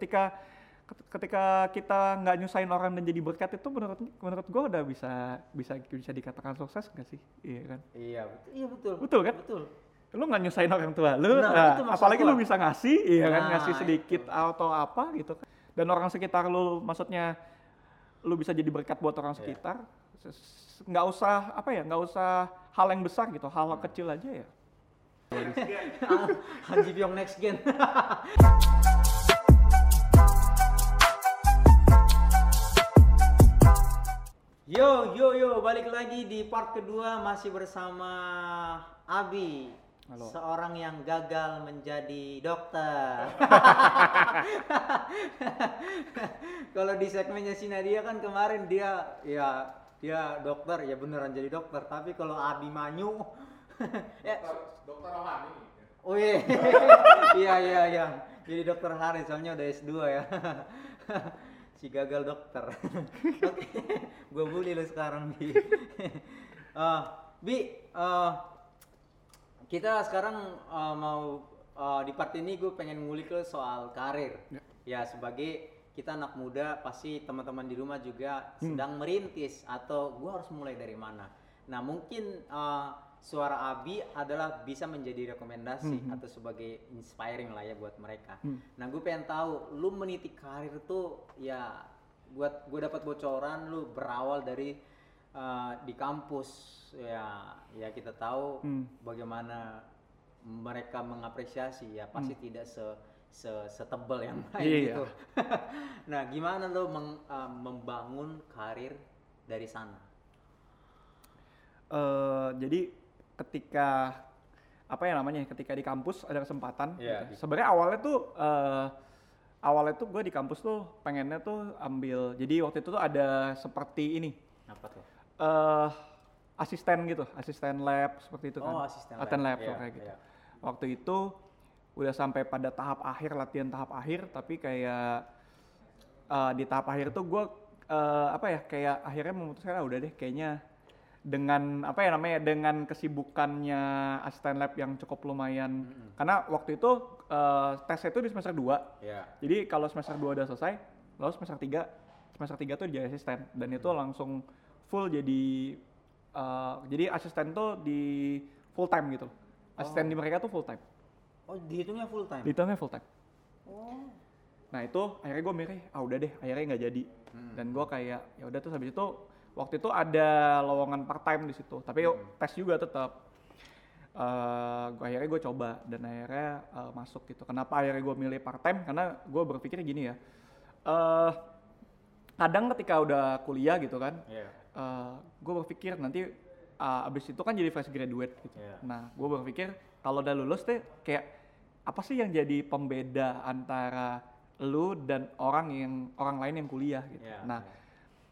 ketika ketika kita nggak nyusahin orang dan jadi berkat itu menurut menurut gue udah bisa bisa bisa dikatakan sukses nggak sih iya kan Iya betul. Iya betul. Betul kan? Betul. lu nggak nyusahin orang tua lu Nah, nah, apalagi lu bisa ngasih iya kan Nah, ngasih sedikit itu. atau apa gitu kan dan orang sekitar lu maksudnya lu bisa jadi berkat buat orang Iya. sekitar nggak usah apa ya nggak usah hal yang besar gitu hal, -hal Hmm. kecil aja ya Hanji Pyong next gen. Yo yo yo balik lagi di part kedua masih bersama Abi Halo. seorang yang gagal menjadi dokter. Kalau di segmennya si Nadia kan kemarin dia ya dia dokter ya beneran jadi dokter tapi kalau Abi Manyu ya dokter rohani Oh iya, iya iya iya. Jadi dokter Haris soalnya udah S2 ya. Si gagal dokter. Oke, gue bully lu sekarang bi. Eh, bi, eh, kita sekarang eh, mau eh, di part ini gue pengen ngulik lu soal karir. Ya. Ya sebagai kita anak muda pasti teman-teman di rumah juga sedang merintis atau gue harus mulai dari mana. Nah mungkin eh, suara Abi adalah bisa menjadi rekomendasi atau sebagai inspiring lah ya buat mereka. Hmm. Nah gue pengen tahu lu meniti karir tuh ya buat gue dapat bocoran lu berawal dari eh, di kampus ya ya kita tahu Hmm. bagaimana mereka mengapresiasi ya pasti tidak se se setebal yang lain Iya. gitu. nah gimana lu meng- eh, membangun karir dari sana? Eh, jadi ketika apa ya namanya ketika di kampus ada kesempatan Iya, gitu. sebenarnya awalnya tuh eh, awalnya tuh gue di kampus tuh pengennya tuh ambil jadi waktu itu tuh ada seperti ini Apa tuh? eh asisten gitu asisten lab seperti itu kan Oh, asisten lab. Lab Iya, kayak gitu iya. waktu itu udah sampai pada tahap akhir latihan tahap akhir tapi kayak eh, di tahap akhir tuh gue eh, apa ya kayak akhirnya memutuskan ah, udah deh kayaknya dengan apa ya namanya dengan kesibukannya asisten lab yang cukup lumayan karena waktu itu eh, tesnya itu di semester 2 Ya. jadi kalau semester 2 udah selesai, lalu semester 3, semester 3 tuh jadi asisten dan itu langsung full jadi eh, jadi asisten tuh di full time gitu. Asisten di mereka tuh full time. Oh, dihitungnya full time. Dihitungnya full time. oh. Nah itu akhirnya gue mikir, ah udah deh, akhirnya nggak jadi. Hmm. Dan gue kayak ya udah terus habis itu waktu itu ada lowongan part time di situ, tapi yuk, tes juga tetap. Eh, gua akhirnya gue coba dan akhirnya eh, masuk gitu. Kenapa akhirnya gue milih part time? Karena gue berpikir gini ya. eh kadang ketika udah kuliah gitu kan, Iya. gue berpikir nanti uh, abis itu kan jadi fresh graduate gitu. Iya. Nah, gue berpikir kalau udah lulus deh kayak apa sih yang jadi pembeda antara lu dan orang yang orang lain yang kuliah gitu. Iya, nah, iya.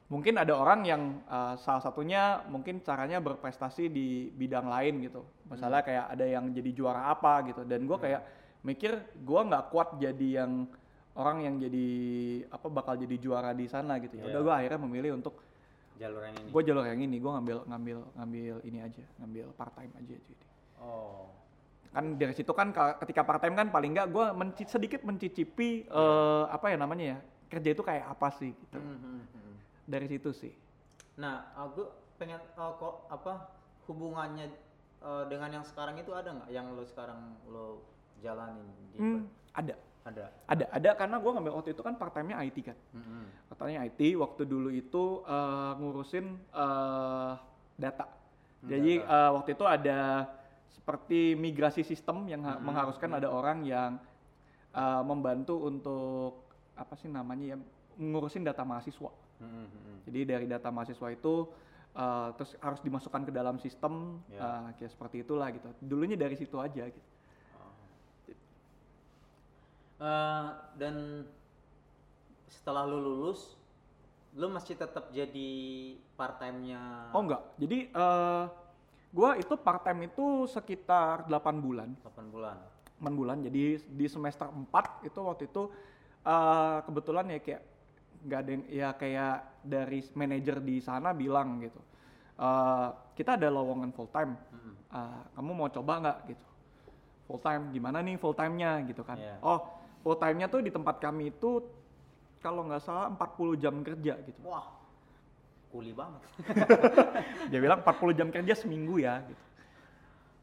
Mungkin ada orang yang uh, salah satunya mungkin caranya berprestasi di bidang lain gitu. Misalnya Hmm. kayak ada yang jadi juara apa gitu. Dan gue kayak mikir gue nggak kuat jadi yang orang yang jadi apa bakal jadi juara di sana gitu. Ya Iya. udah gue akhirnya memilih untuk jalur yang ini. gue jalur yang ini gue ngambil ngambil ngambil ini aja ngambil part time aja jadi Oh. kan dari situ kan ka- ketika part time kan paling nggak gue menci- sedikit mencicipi eh, apa ya namanya ya kerja itu kayak apa sih gitu Hmm, hmm, hmm. Dari situ sih Nah, aku pengen eh, kok apa hubungannya eh, dengan yang sekarang itu ada nggak yang lo sekarang lo jalanin di Hmm, ada ada. ada ada karena gue ngambil waktu itu kan part time nya IT kan Hmm, hmm. katanya IT waktu dulu itu eh, ngurusin eh, data Hmm, jadi data. eh, waktu itu ada seperti migrasi sistem yang Hmm, mengharuskan ada orang yang eh, membantu untuk apa sih namanya ya ngurusin data mahasiswa. Hmm, hmm, hmm. Jadi dari data mahasiswa itu eh, terus harus dimasukkan ke dalam sistem Ya. eh, kayak seperti itulah gitu. Dulunya dari situ aja gitu. Oh. Eh, dan setelah lu lulus, lu masih tetap jadi part time-nya Oh enggak. Jadi eh gua itu part time itu sekitar 8 bulan. 8 bulan. 8 bulan. Jadi di semester 4 itu waktu itu eh kebetulan ya kayak nggak ada yang ya kayak dari manajer di sana bilang gitu. eh kita ada lowongan full time. Eh, kamu mau coba nggak gitu? Full time gimana nih full time-nya gitu kan. Iya. Oh, full time-nya tuh di tempat kami itu kalau nggak salah 40 jam kerja gitu. Wah, kuli banget. Dia bilang 40 jam kerja seminggu ya gitu.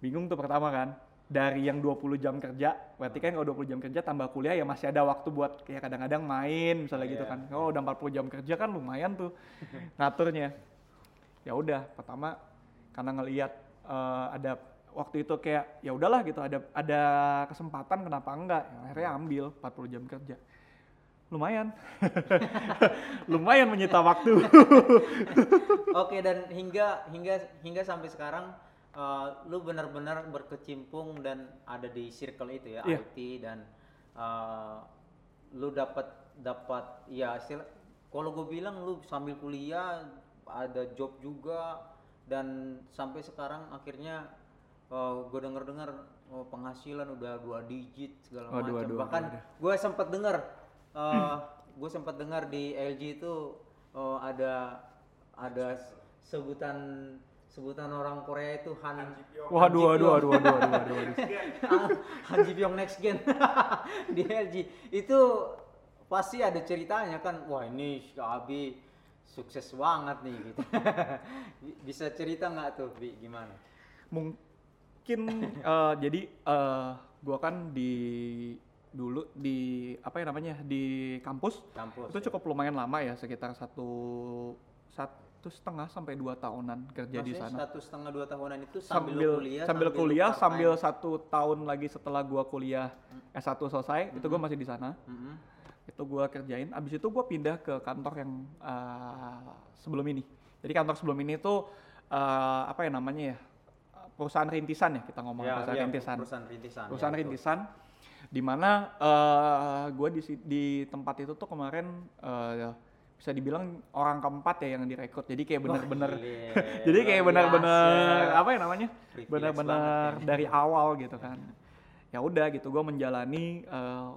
Bingung tuh pertama kan. Dari yang 20 jam kerja, berarti kan kalau 20 jam kerja tambah kuliah ya masih ada waktu buat kayak kadang-kadang main misalnya gitu Iya. kan. Kalau udah 40 jam kerja kan lumayan tuh ngaturnya. Ya udah, pertama karena ngelihat eh, ada waktu itu kayak ya udahlah gitu ada ada kesempatan kenapa enggak ya, akhirnya ambil 40 jam kerja lumayan lumayan menyita waktu Oke dan hingga hingga hingga sampai sekarang eh, lu benar-benar berkecimpung dan ada di circle itu ya Iya. IT dan eh, lu dapat dapat ya kalau gue bilang lu sambil kuliah ada job juga dan sampai sekarang akhirnya gue denger-dengar oh, penghasilan udah dua digit segala Waduh, macam bahkan gue sempat dengar gue sempat dengar di LG itu oh, ada ada sebutan sebutan orang Korea itu Han waduh Han Ji waduh Pyong. waduh waduh waduh waduh, waduh. Han Ji Pyong next gen di LG itu pasti ada ceritanya kan wah ini Abi sukses banget nih gitu bisa cerita nggak tuh Bi gimana mungkin eh, jadi eh, gua kan di dulu di apa ya namanya di kampus kampus itu ya? cukup lumayan lama ya sekitar satu satu setengah sampai dua tahunan kerja di Maksudnya sana. satu setengah dua tahunan itu sambil, sambil kuliah sambil kuliah sambil satu tahun lagi setelah gua kuliah S1 selesai itu gua masih di sana. Mm-mm. itu gua kerjain. Abis itu gua pindah ke kantor yang eh, sebelum ini. Jadi kantor sebelum ini tuh eh, apa ya namanya ya perusahaan rintisan ya kita ngomong Ya, perusahaan ya, rintisan. perusahaan rintisan perusahaan ya, rintisan di mana eh gue di si- di tempat itu tuh kemarin eh, bisa dibilang orang keempat ya yang direkrut. Jadi kayak bener-bener Gile, jadi kayak biasa. apa ya namanya? Banget ya. dari awal gitu kan. Ya udah gitu gue menjalani eh,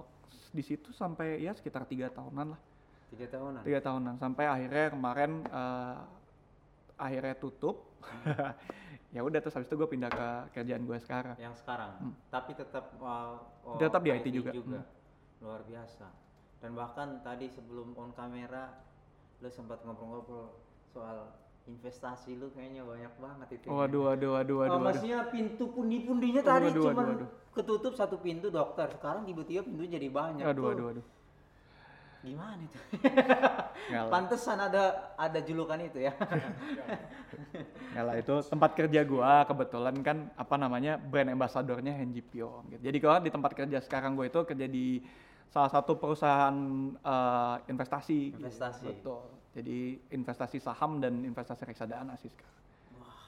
di situ sampai ya sekitar tiga tahunan lah. Tiga tahunan? Tiga tahunan. Sampai akhirnya kemarin eh, akhirnya tutup. Ya udah terus habis itu gue pindah ke kerjaan gue sekarang. Yang sekarang? Tapi tetap uh, oh, Hmm. Tetap di IT juga. Hmm. luar biasa. Dan bahkan tadi sebelum on kamera lu sempat ngobrol-ngobrol soal investasi lu kayaknya banyak banget itu ya. waduh waduh waduh Oh, waduh, waduh. maksudnya pintu pundi-pundinya Waduh, tadi waduh, cuma waduh, waduh. ketutup satu pintu dokter sekarang tiba-tiba pintu jadi banyak Aduh, tuh. aduh, aduh. gimana itu pantesan ada ada julukan itu ya lah, itu tempat kerja gua kebetulan kan apa namanya brand ambassadornya Henji Pyong gitu. Jadi kalau di tempat kerja sekarang gue itu kerja di salah satu perusahaan eh, investasi. gitu. Investasi. Betul. Jadi investasi saham dan investasi reksadana sih sekarang.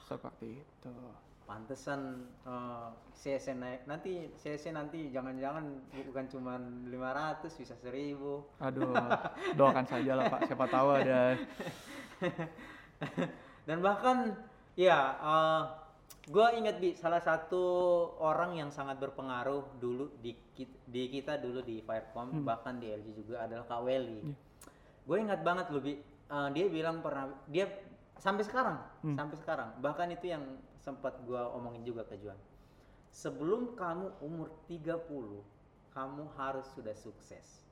Seperti itu. pantesan eh, CSN naik nanti CSN nanti jangan-jangan bukan cuma 500 bisa 1000 Aduh, doakan saja lah Pak. Siapa tahu ada dan bahkan ya gue ingat bi salah satu orang yang sangat berpengaruh dulu di di kita dulu di Firecom bahkan di LG juga adalah Kak Welly gue ingat banget loh bi. Eh, dia bilang pernah dia sampai sekarang sampai sekarang. Bahkan itu yang sempat gue omongin juga ke Juan. Sebelum kamu umur 30 kamu harus sudah sukses.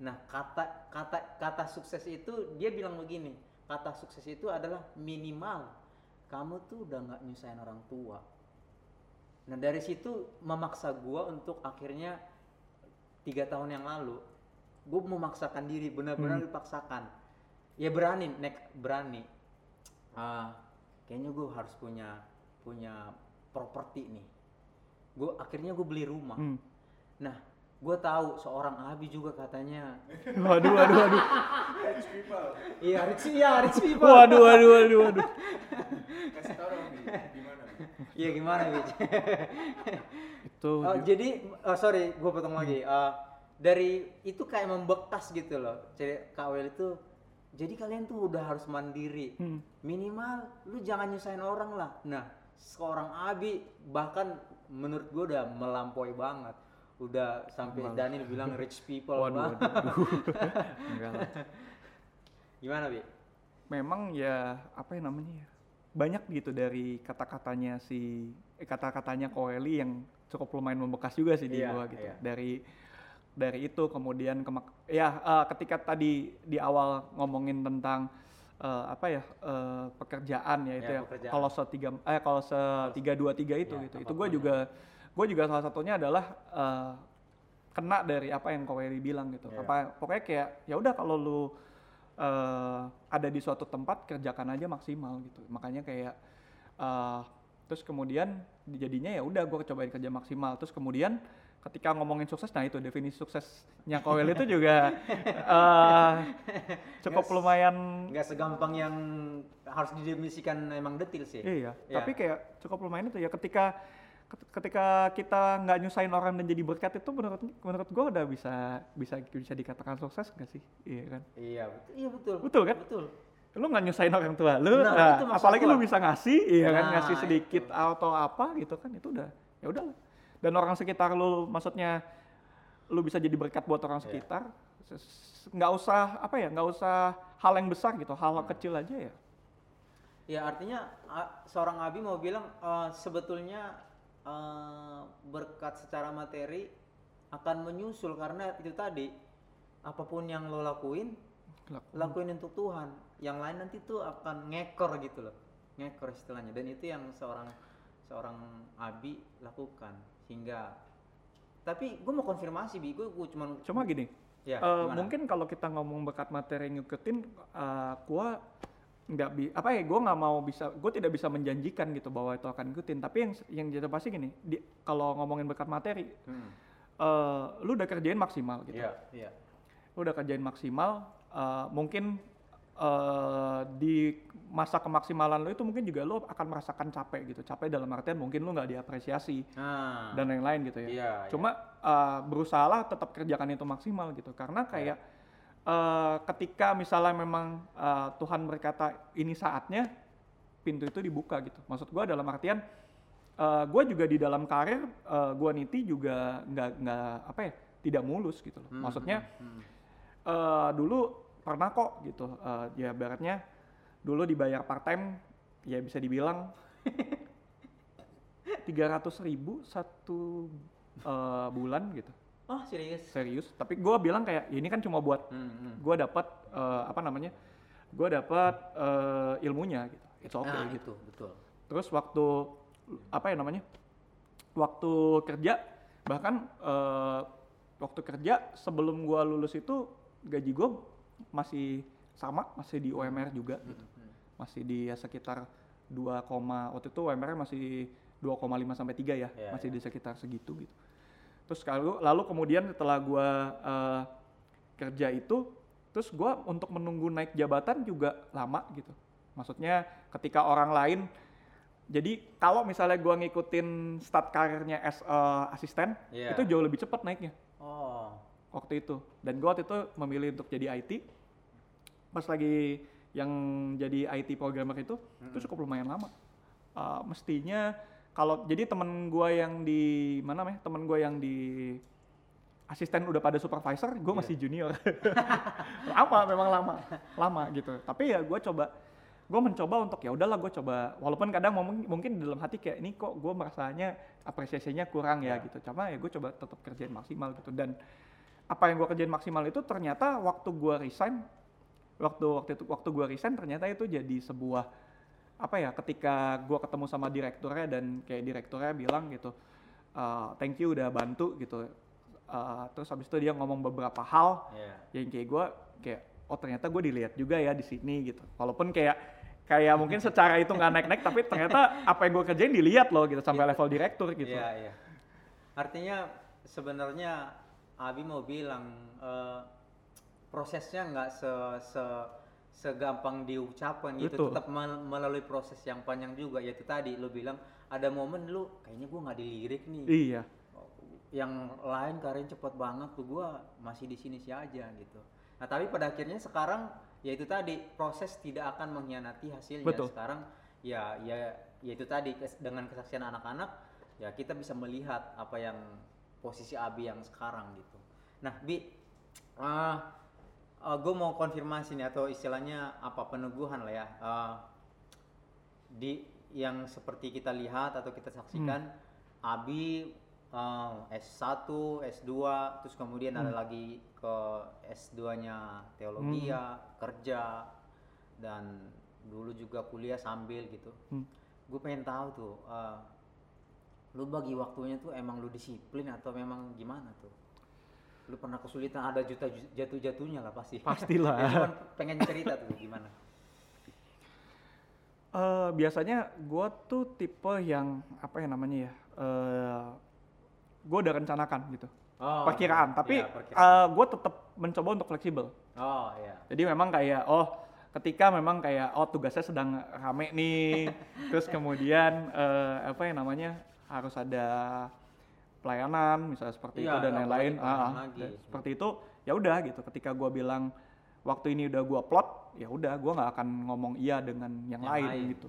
Nah, kata kata kata sukses itu dia bilang begini, kata sukses itu adalah minimal kamu tuh udah nggak nyusahin orang tua. Nah, dari situ memaksa gua untuk akhirnya tiga tahun yang lalu, gue memaksakan diri benar-benar dipaksakan. Ya berani, nek berani. Ah, kayaknya gue harus punya punya properti nih. Gue akhirnya gue beli rumah. Hmm. Nah, gue tahu seorang Abi juga katanya. Waduh, waduh, waduh. Iya, rich iya, rich people. Waduh, waduh, waduh, waduh. Kasih tau dong, Bi. Gimana, Bi? Iya gimana, Bi? Itu Oh, jadi, oh, sorry, gue potong lagi. Eh, dari itu kayak membekas gitu loh. Jadi KWL itu, jadi kalian tuh udah harus mandiri. Hmm. Minimal lu jangan nyusahin orang lah. Nah, seorang Abi bahkan menurut gue udah melampaui banget. Udah sampai Daniel bilang rich people Waduh, waduh, waduh. Enggak lah. Gimana, Bi? memang ya apa ya namanya ya banyak gitu dari kata-katanya si eh, kata-katanya Koeli yang cukup lumayan membekas juga sih di Iya, gua gitu iya. dari dari itu kemudian kemak- ya eh, ketika tadi di awal ngomongin tentang eh, apa ya eh, pekerjaan ya itu Ya, ya, kalau setiga eh kalau se tiga dua tiga itu Ya, gitu itu gue ya. Gue juga salah satunya adalah eh, kena dari apa yang Ko Wery bilang gitu Ya. apa pokoknya kayak ya udah kalau lu eh, ada di suatu tempat kerjakan aja maksimal gitu makanya kayak eh, terus kemudian jadinya ya udah gue cobain kerja maksimal terus kemudian ketika ngomongin sukses nah itu definisi suksesnya Kowel itu juga eh, cukup Yes. lumayan nggak segampang yang harus didefinisikan emang detil sih iya Ya. tapi kayak cukup lumayan itu ya ketika ket- ketika kita nggak nyusahin orang dan jadi berkat itu menurut menurut gue udah bisa bisa bisa dikatakan sukses gak sih? Iya kan? Iya betul. Iya betul. Betul kan? betul. Lu nggak nyusahin orang tua lu Nah, nah, itu apalagi lu bisa ngasih iya kan? Nah, ngasih sedikit itu. atau apa gitu kan itu udah ya udah dan orang sekitar lu maksudnya lu bisa jadi berkat buat orang Iya. sekitar nggak usah apa ya nggak usah hal yang besar gitu hal, Hmm. -hal kecil aja ya. Ya artinya seorang Abi mau bilang eh, sebetulnya eh, berkat secara materi akan menyusul karena itu tadi apa pun yang lo lakuin Laku- lakuin untuk Tuhan. Yang lain nanti tuh akan ngekor gitu loh. Ngekor istilahnya. Dan itu yang seorang seorang Abi lakukan. Sehingga tapi gue mau konfirmasi bi. Gue cuma cuma gini ya gimana? mungkin kalau kita ngomong berkat materi ngikutin eh, gua nggak bi apa ya gue nggak mau bisa gue tidak bisa menjanjikan gitu bahwa itu akan ngikutin tapi yang yang jadi pasti gini di, kalau ngomongin berkat materi Hmm, eh, lu udah kerjain maksimal gitu. Iya iya. Lu udah kerjain maksimal eh, mungkin eh, di masa kemaksimalan lu itu mungkin juga lu akan merasakan capek gitu. Capek dalam artian mungkin lu nggak diapresiasi nah dan lain-lain gitu ya. Iya, cuma eh, berusahalah tetap kerjakan itu maksimal gitu. Karena kayak eh, ketika misalnya memang eh, Tuhan berkata ini saatnya pintu itu dibuka gitu. Maksud gua dalam artian eh, gua juga di dalam karir eh, gua niti juga nggak nggak apa ya tidak mulus gitu loh. Hmm, maksudnya hmm, eh, dulu pernah kok gitu eh, ya baratnya dulu dibayar part time ya bisa dibilang 300.000 ribu satu eh, bulan gitu oh serius serius tapi gua bilang kayak "Ya ini kan cuma buat Hmm, hmm. gua dapat eh, apa namanya gua dapat eh, ilmunya gitu it's okay nah, gitu itu betul terus waktu apa ya namanya waktu kerja bahkan eh, waktu kerja sebelum gua lulus itu gaji gua masih sama masih di UMR juga gitu Hmm, masih di ya sekitar 2, waktu itu UMR masih 2,5 sampai 3 ya, Iya, masih iya. di sekitar segitu gitu. Terus lalu lalu kemudian setelah gua eh, kerja itu, terus gua untuk menunggu naik jabatan juga lama gitu. Maksudnya ketika orang lain jadi kalau misalnya gua ngikutin start karirnya as eh, asisten, Iya. itu jauh lebih cepat naiknya oh waktu itu. Dan gua waktu itu memilih untuk jadi IT. Pas lagi yang jadi IT programmer itu, itu cukup lumayan lama. Uh, mestinya kalau jadi temen gua yang di mana namanya temen gua yang di asisten udah pada supervisor, gue masih junior. lama memang lama, lama gitu. Tapi ya gue coba, gue mencoba untuk ya udahlah gue coba. Walaupun kadang mungkin, dalam hati kayak ini kok gue merasanya apresiasinya kurang ya gitu. Cuma ya gue coba tetap kerjain maksimal gitu. Dan apa yang gue kerjain maksimal itu ternyata waktu gue resign, waktu waktu itu waktu gue resign ternyata itu jadi sebuah apa ya ketika gue ketemu sama direkturnya dan kayak direkturnya bilang gitu "Uh, thank you udah bantu gitu Uh, terus habis itu dia ngomong beberapa hal Iya. yang kayak gue kayak oh ternyata gue dilihat juga ya di sini gitu walaupun kayak kayak mungkin secara itu nggak naik-naik tapi ternyata apa yang gue kerjain dilihat loh gitu sampai Iya. level direktur gitu Iya, iya. Artinya sebenarnya Abi mau bilang eh, prosesnya nggak se, se segampang diucapkan gitu, Betul. tetap mel- melalui proses yang panjang juga. Yaitu tadi lu bilang ada momen lu kayaknya gua nggak dilirik nih. iya Yang lain karirnya cepet banget tuh gua masih di sini sih aja gitu. Nah tapi pada akhirnya sekarang yaitu tadi proses tidak akan mengkhianati hasilnya. Betul. Sekarang ya ya yaitu tadi dengan kesaksian anak-anak ya kita bisa melihat apa yang posisi Abi yang sekarang gitu. Nah Bi, gue mau konfirmasi nih atau istilahnya apa peneguhan lah ya. Ah, di yang seperti kita lihat atau kita saksikan Abi eh, S1, S2, terus kemudian Hmm. ada lagi ke S2-nya teologi ya, kerja dan dulu juga kuliah sambil gitu. Hmm. Gue pengen tahu tuh, eh, lu bagi waktunya tuh emang lu disiplin atau memang gimana tuh? Lu pernah kesulitan ada juta jatuh-jatuhnya lah pasti. Pastilah. ya, cuman pengen cerita tuh gimana? Eh, biasanya gue tuh tipe yang apa ya namanya ya? Eh gue udah rencanakan gitu. Oh, perkiraan, tapi iya, perkiraan. gue tetap mencoba untuk fleksibel. oh iya. Jadi memang kayak oh ketika memang kayak oh tugasnya sedang rame nih, terus kemudian eh, apa ya namanya harus ada pelayanan misalnya seperti Iya, itu dan lain-lain. Ah, ah. Dan seperti itu ya udah gitu. Ketika gue bilang waktu ini udah gue plot, ya udah gue nggak akan ngomong iya dengan yang, Yang lain, lain. gitu.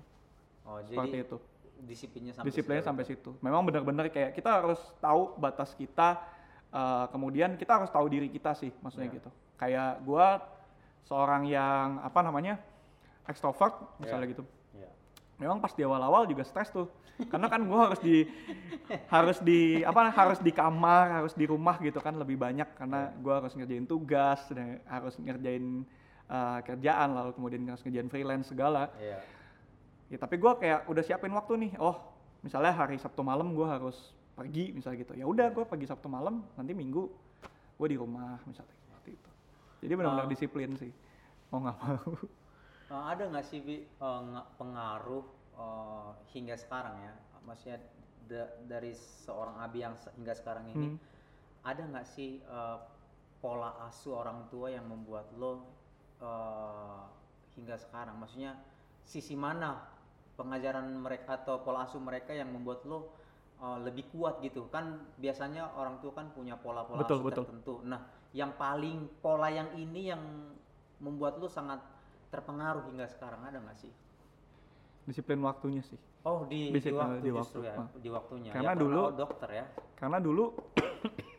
Oh, Seperti jadi itu. disiplinnya sampai Disiplinnya sejauh sampai itu. situ. Memang benar-benar kayak kita harus tahu batas kita. eh, kemudian kita harus tahu diri kita sih, maksudnya Iya. gitu. Kayak gue seorang yang apa namanya extrovert misalnya gitu. Iya. Memang pas di awal-awal juga stres tuh, karena kan gue harus di harus di apa harus di kamar, harus di rumah gitu kan lebih banyak karena gue harus ngerjain tugas, dan harus ngerjain eh, kerjaan lalu kemudian harus ngerjain freelance segala. Iya. Ya tapi gue kayak udah siapin waktu nih. Oh, misalnya hari Sabtu malam gue harus pergi misalnya gitu. Ya udah gue pergi Sabtu malam, nanti Minggu gue di rumah misalnya seperti itu. Jadi benar-benar Ah. disiplin sih. Mau nggak mau. Eh, ada nggak sih Bi, nggak pengaruh eh, hingga sekarang ya? Maksudnya da- dari seorang Abi yang se- hingga sekarang ini Hmm. ada nggak sih eh, pola asuh orang tua yang membuat lo eh, hingga sekarang? Maksudnya sisi mana pengajaran mereka atau pola asuh mereka yang membuat lo eh, lebih kuat gitu? Kan biasanya orang tua kan punya pola-pola Betul, asuh betul. tertentu. Nah, yang paling pola yang ini yang membuat lo sangat terpengaruh hingga sekarang ada nggak sih? Disiplin waktunya sih. Oh di, di waktu di justru waktu, ya, ah. di waktunya. Karena ya, dulu- oh, dokter ya. Karena dulu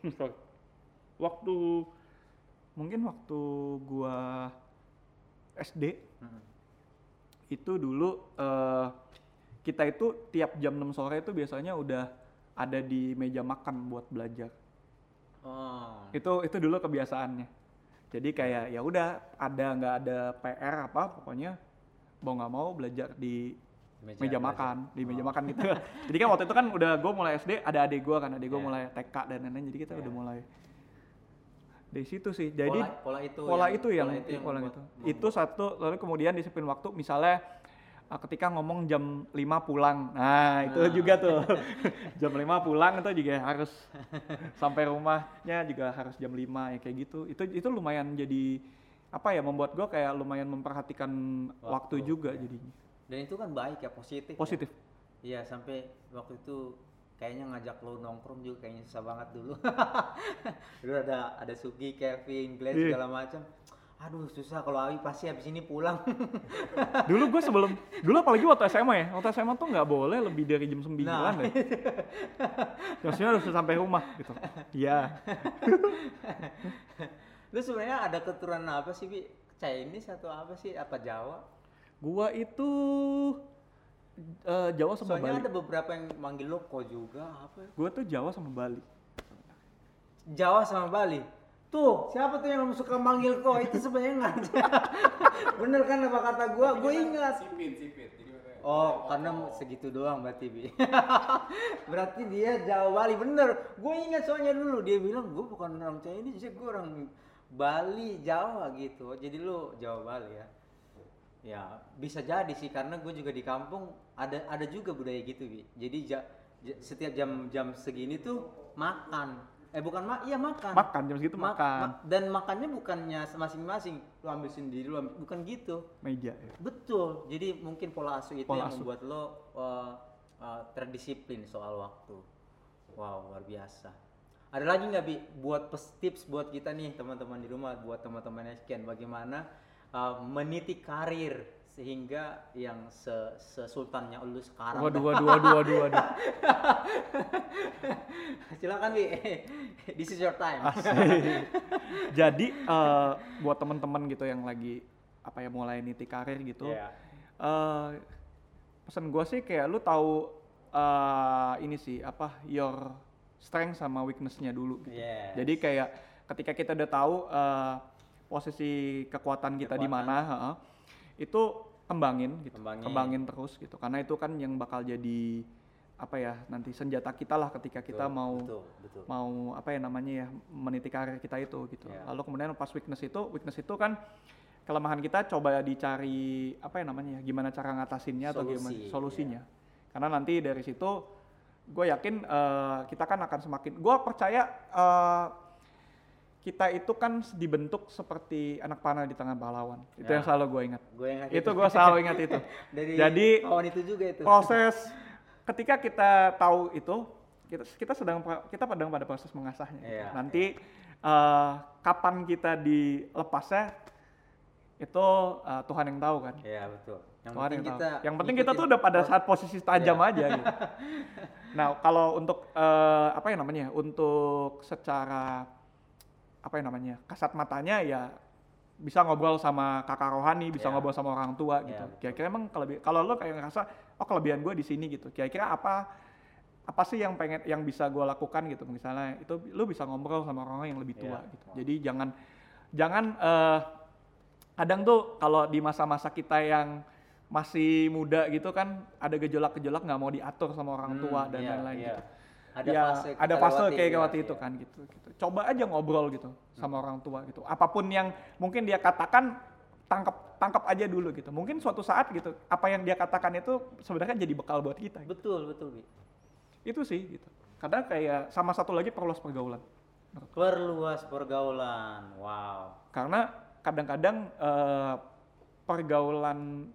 waktu mungkin waktu gua SD Mm-mm. itu dulu eh, kita itu tiap jam 6 sore itu biasanya udah ada di meja makan buat belajar. Oh. Itu itu dulu kebiasaannya. Jadi kayak ya udah ada nggak ada PR apa pokoknya mau nggak mau belajar di meja, belajar. makan di meja Oh. makan gitu. jadi kan waktu itu kan udah gue mulai SD ada adik gue kan adik gue Iya. mulai TK dan lain-lain jadi kita Iya. udah mulai dari situ sih. Jadi pola, pola itu pola itu yang, pola itu yang pola itu. Itu satu lalu kemudian disiplin waktu misalnya ketika ngomong jam 5 pulang. Nah, itu Nah. juga tuh. jam 5 pulang itu juga harus sampai rumahnya juga harus jam 5 ya kayak gitu. Itu itu lumayan jadi apa ya membuat gua kayak lumayan memperhatikan waktu, Waktu, juga ya. jadinya. dan itu kan baik ya positif. ya. Positif. Iya sampai waktu itu kayaknya ngajak lo nongkrong juga kayaknya susah banget dulu. dulu ada ada Sugi, Kevin, Glenn Iya. segala macam. Aduh susah kalau Awi pasti habis ini pulang. Dulu gue sebelum dulu apalagi waktu SMA ya. Waktu SMA tuh nggak boleh lebih dari jam 9 Nah. deh. Maksudnya harus sampai rumah gitu. Iya. Lu sebenarnya ada keturunan apa sih Bi? Chinese atau apa sih? Apa Jawa? Gua itu eh, Jawa sama Soalnya Bali. ada beberapa yang manggil lo kok juga apa? ya? Gua tuh Jawa sama Bali. Jawa sama Bali. Tuh, siapa tuh yang suka manggil kok? Itu sebenarnya ngajak. Bener kan apa kata gua? Gue ingat. Sipit, sipit. Jadi Oh, karena segitu doang berarti Bi. berarti dia Jawa Bali bener. Gue ingat soalnya dulu dia bilang gue bukan orang Chinese, gue orang Bali Jawa gitu. Jadi lu Jawa Bali ya. Ya bisa jadi sih karena gue juga di kampung ada ada juga budaya gitu Bi. Jadi ja- ja- setiap jam-jam segini tuh makan. Eh bukan mak, iya makan. Makan jam segitu Ma- makan. ma- dan makannya bukannya masing-masing lu ambil sendiri lu ambil, bukan gitu. Meja ya. Betul. Jadi mungkin pola asuh itu Pola yang asuh. membuat lo uh, uh, terdisiplin soal waktu. Wow, luar biasa. Ada lagi nggak bi buat tips buat kita nih teman-teman di rumah, buat teman-teman sekian bagaimana uh, meniti karir sehingga yang se sesultannya lu sekarang. Waduh, waduh, waduh, waduh, waduh. Silakan bi, this is your time. Jadi eh, buat teman-teman gitu yang lagi apa ya mulai niti karir gitu. Iya. eh pesan gua sih kayak lu tahu eh ini sih apa your strength sama weakness-nya dulu. gitu. Yes. Jadi kayak ketika kita udah tahu eh, posisi kekuatan kita di mana, heeh, itu kembangin gitu, Kembangin. terus gitu. Karena itu kan yang bakal jadi apa ya nanti senjata kita lah ketika kita Betul, mau betul, betul. mau apa ya namanya ya meniti karir kita itu gitu. Ya. Lalu kemudian pas weakness itu, weakness itu kan kelemahan kita coba dicari apa ya namanya ya gimana cara ngatasinnya atau gimana Solusi, solusinya. Karena nanti dari situ gue yakin eh, kita kan akan semakin gue percaya eh, kita itu kan dibentuk seperti anak panah di tangan pahlawan. Itu Ya. yang selalu gue ingat. Gue ingat Itu gue selalu ingat itu. Dari Jadi kawan itu juga itu. proses ketika kita tahu itu kita kita sedang kita sedang pada proses mengasahnya gitu. Iya, nanti eh, kapan kita dilepasnya itu eh, Tuhan yang tahu kan Iya, betul. Yang Tuhan penting yang tahu. kita yang penting kita tuh udah pada saat posisi tajam Iya. aja gitu nah kalau untuk eh, apa ya namanya untuk secara apa ya namanya kasat matanya ya bisa ngobrol sama kakak rohani, bisa Iya. ngobrol sama orang tua Iya, gitu. betul. Kira-kira emang kelebi- kalau lo kayak ngerasa oh kelebihan gue di sini gitu. Kira-kira apa apa sih yang pengen yang bisa gue lakukan gitu misalnya itu lo bisa ngobrol sama orang yang lebih tua Iya. gitu. Jadi jangan jangan eh, kadang tuh kalau di masa-masa kita yang masih muda gitu kan ada gejolak-gejolak nggak mau diatur sama orang Hmm, tua dan iya, lain-lain iya. gitu Ada ya, fase ada fase lewati, kayak iya, waktu itu iya. kan gitu, gitu. Coba aja ngobrol gitu sama orang tua gitu. Apa pun yang mungkin dia katakan tangkap tangkap aja dulu gitu. Mungkin suatu saat gitu apa yang dia katakan itu sebenarnya jadi bekal buat kita. gitu. Betul, betul, Bi. Itu sih gitu. Karena kayak sama satu lagi perluas pergaulan. Perluas pergaulan. Wow. Karena kadang-kadang eh, pergaulan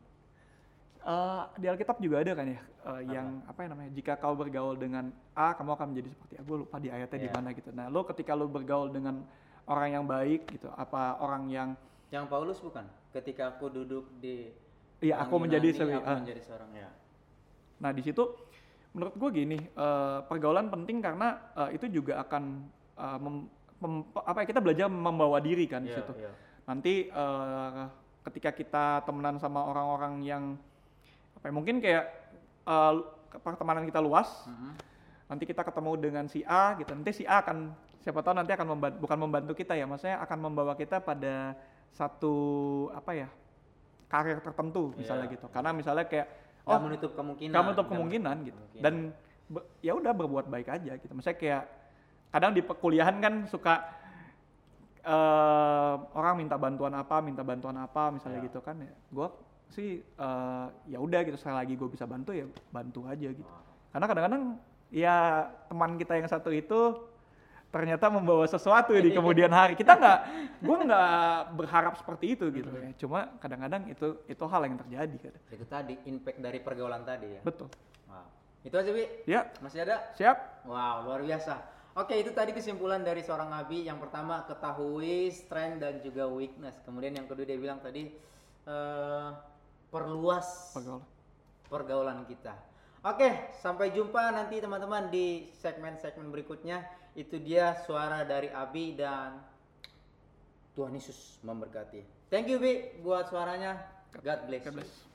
eh, di Alkitab juga ada kan ya eh, yang apa ya namanya jika kau bergaul dengan A kamu akan menjadi seperti A gue lupa di ayatnya di Iya. mana gitu nah lo ketika lo bergaul dengan orang yang baik gitu apa orang yang Yang Paulus bukan? Ketika aku duduk di Iya, aku menjadi sewi, sewi- aku ah. menjadi seorang ya. nah di situ menurut gue gini eh, pergaulan penting karena eh, itu juga akan eh, mem- mem- apa ya kita belajar membawa diri kan di Iya, situ iya. nanti eh, ketika kita temenan sama orang-orang yang apa ya, mungkin kayak eh, pertemanan kita luas Mhm. nanti kita ketemu dengan si A gitu nanti si A akan siapa tahu nanti akan membantu, bukan membantu kita ya maksudnya akan membawa kita pada satu apa ya karir tertentu misalnya Iya. gitu karena misalnya kayak oh menutup kemungkinan. kamu nggak kemungkinan menutup gitu kemungkinan. dan ya udah berbuat baik aja gitu misalnya kayak kadang di perkuliahan kan suka eh, orang minta bantuan apa minta bantuan apa misalnya Ya. gitu kan ya gue sih eh, ya udah gitu sekali lagi gue bisa bantu ya bantu aja gitu karena kadang-kadang ya teman kita yang satu itu ternyata membawa sesuatu di kemudian hari kita nggak gue nggak berharap seperti itu gitu ya cuma kadang-kadang itu itu hal yang terjadi kan Itu tadi impact dari pergaulan tadi ya. betul Wow. Itu aja, Bi. ya Masih ada? siap Wow, luar biasa. Oke, itu tadi kesimpulan dari seorang Abi. Yang pertama, ketahui strength dan juga weakness. Kemudian yang kedua dia bilang tadi eh, perluas pergaulan pergaulan kita. Oke, sampai jumpa nanti teman-teman di segmen-segmen berikutnya. Itu dia suara dari Abi dan Tuhan Yesus memberkati. Thank you Bi buat suaranya. God bless. God you. bless.